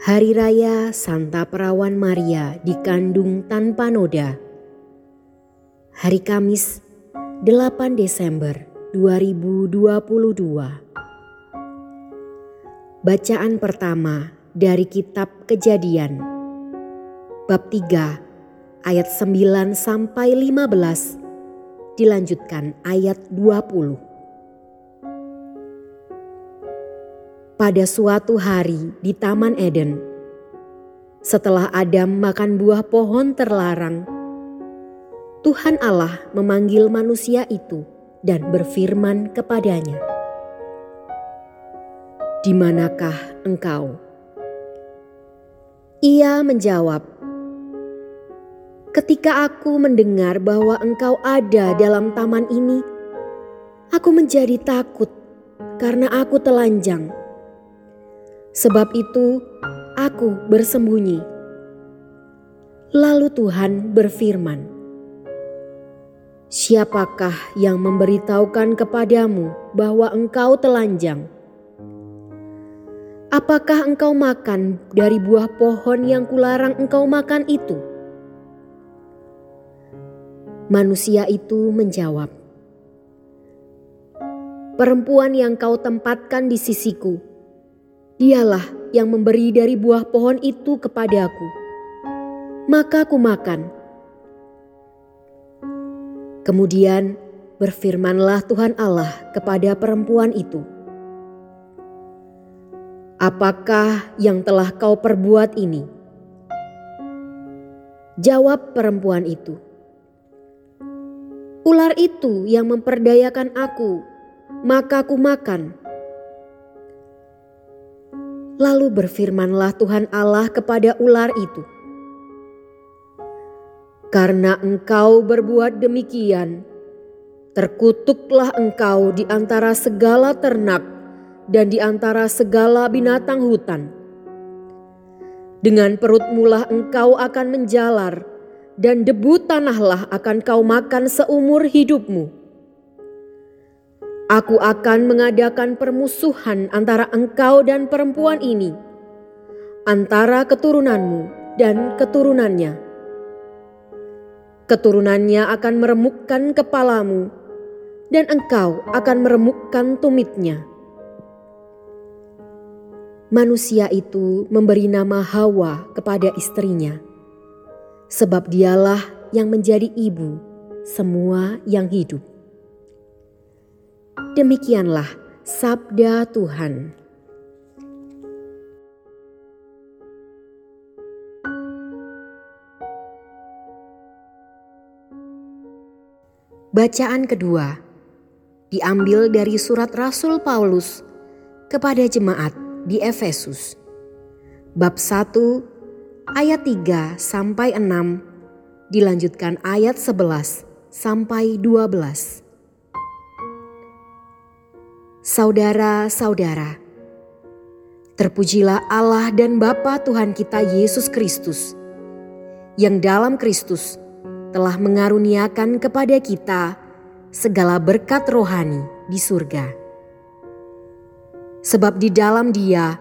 Hari Raya Santa Perawan Maria dikandung tanpa noda. Hari Kamis, 8 Desember 2022. Bacaan pertama dari kitab Kejadian. Bab 3 ayat 9 sampai 15 dilanjutkan ayat 20. Pada suatu hari di Taman Eden. Setelah Adam makan buah pohon terlarang, Tuhan Allah memanggil manusia itu dan berfirman kepadanya, "Di manakah engkau?" Ia menjawab, "Ketika aku mendengar bahwa engkau ada dalam taman ini, aku menjadi takut karena aku telanjang." Sebab itu, aku bersembunyi. Lalu Tuhan berfirman, "Siapakah yang memberitahukan kepadamu bahwa engkau telanjang? Apakah engkau makan dari buah pohon yang kularang engkau makan itu?" Manusia itu menjawab, "Perempuan yang kau tempatkan di sisiku." Dialah yang memberi dari buah pohon itu kepadaku. Maka aku makan. Kemudian berfirmanlah Tuhan Allah kepada perempuan itu. Apakah yang telah kau perbuat ini? Jawab perempuan itu. Ular itu yang memperdayakan aku, maka aku makan. Lalu berfirmanlah Tuhan Allah kepada ular itu, "Karena engkau berbuat demikian, terkutuklah engkau di antara segala ternak dan di antara segala binatang hutan. Dengan perut mulah engkau akan menjalar, dan debu tanahlah akan kau makan seumur hidupmu." Aku akan mengadakan permusuhan antara engkau dan perempuan ini, antara keturunanmu dan keturunannya. Keturunannya akan meremukkan kepalamu, dan engkau akan meremukkan tumitnya. Manusia itu memberi nama Hawa kepada istrinya, sebab dialah yang menjadi ibu semua yang hidup. Demikianlah sabda Tuhan. Bacaan kedua diambil dari surat Rasul Paulus kepada jemaat di Efesus. Bab 1 ayat 3 sampai 6 dilanjutkan ayat 11 sampai 12. Saudara-saudara, terpujilah Allah dan Bapa Tuhan kita Yesus Kristus, yang dalam Kristus telah mengaruniakan kepada kita segala berkat rohani di surga. Sebab di dalam Dia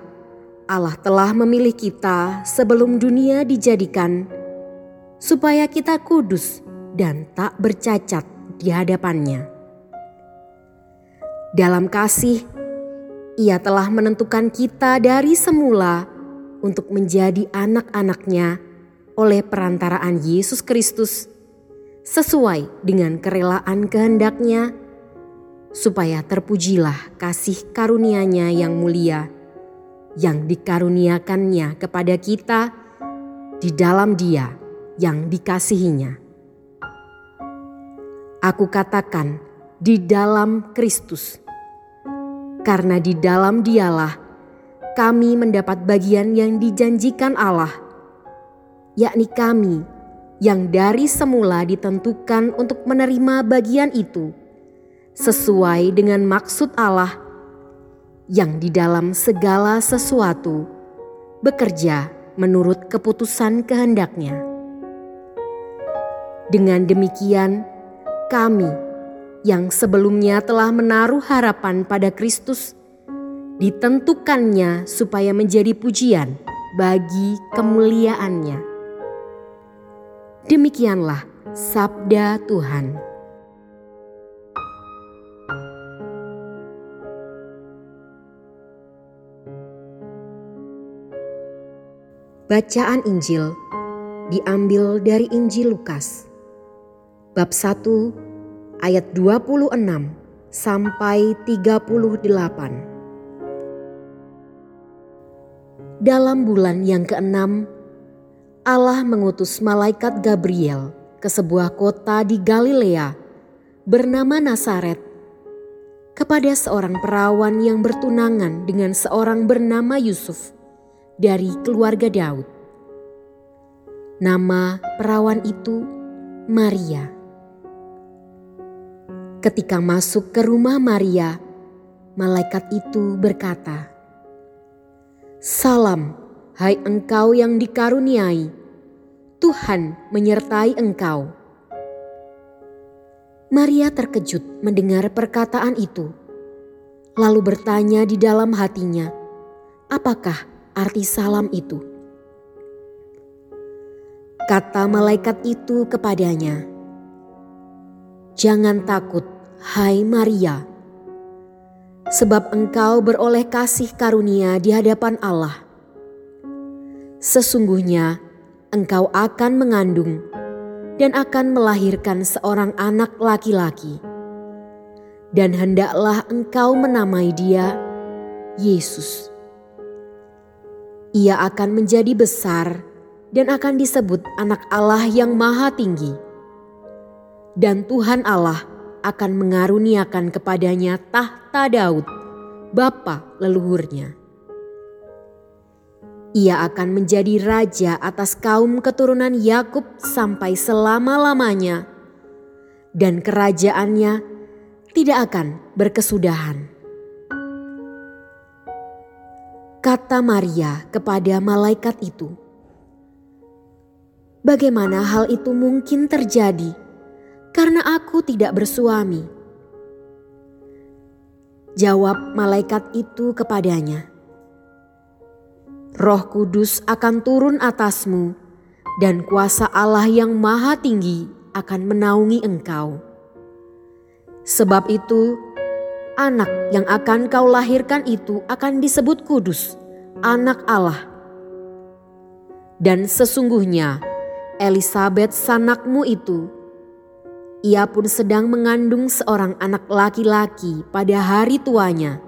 Allah telah memilih kita sebelum dunia dijadikan, supaya kita kudus dan tak bercacat di hadapannya. Dalam kasih, Ia telah menentukan kita dari semula untuk menjadi anak-anaknya oleh perantaraan Yesus Kristus sesuai dengan kerelaan kehendaknya supaya terpujilah kasih karunia-Nya yang mulia yang dikaruniakannya kepada kita di dalam Dia yang dikasihinya. Aku katakan, di dalam Kristus. Karena di dalam dialah kami mendapat bagian yang dijanjikan Allah, yakni kami yang dari semula ditentukan untuk menerima bagian itu sesuai dengan maksud Allah yang di dalam segala sesuatu bekerja menurut keputusan kehendaknya. Dengan demikian, kami yang sebelumnya telah menaruh harapan pada Kristus, ditentukannya supaya menjadi pujian bagi kemuliaannya. Demikianlah sabda Tuhan. Bacaan Injil diambil dari Injil Lukas bab 1 ayat 26 sampai 38. Dalam bulan yang keenam, Allah mengutus malaikat Gabriel ke sebuah kota di Galilea bernama Nazaret kepada seorang perawan yang bertunangan dengan seorang bernama Yusuf dari keluarga Daud. Nama perawan itu Maria. Ketika masuk ke rumah Maria, malaikat itu berkata, "Salam, hai engkau yang dikaruniai, Tuhan menyertai engkau." Maria terkejut mendengar perkataan itu, lalu bertanya di dalam hatinya, "Apakah arti salam itu. Kata malaikat itu kepadanya, "Jangan takut, hai Maria, sebab engkau beroleh kasih karunia di hadapan Allah. Sesungguhnya engkau akan mengandung dan akan melahirkan seorang anak laki-laki, dan hendaklah engkau menamai dia Yesus." Ia akan menjadi besar dan akan disebut Anak Allah yang Maha Tinggi, dan Tuhan Allah akan mengaruniakan kepadanya tahta Daud, bapa leluhurnya. Ia akan menjadi raja atas kaum keturunan Yakub sampai selama-lamanya, dan kerajaannya tidak akan berkesudahan kata Maria kepada malaikat itu. Bagaimana hal itu mungkin terjadi karena aku tidak bersuami? Jawab malaikat itu kepadanya, Roh Kudus akan turun atasmu, dan kuasa Allah yang Maha Tinggi akan menaungi engkau. Sebab itu, anak yang akan kau lahirkan itu akan disebut kudus, anak Allah. Dan sesungguhnya Elizabeth sanakmu itu, ia pun sedang mengandung seorang anak laki-laki pada hari tuanya.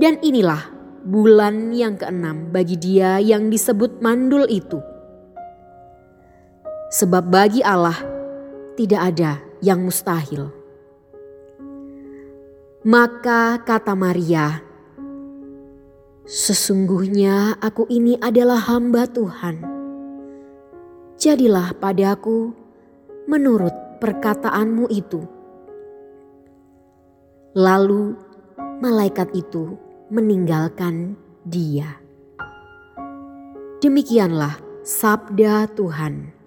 Dan inilah bulan yang keenam bagi dia yang disebut mandul itu. Sebab bagi Allah tidak ada yang mustahil. Maka kata Maria, Sesungguhnya aku ini adalah hamba Tuhan. Jadilah padaku menurut perkataanmu itu. Lalu malaikat itu meninggalkan dia. Demikianlah sabda Tuhan.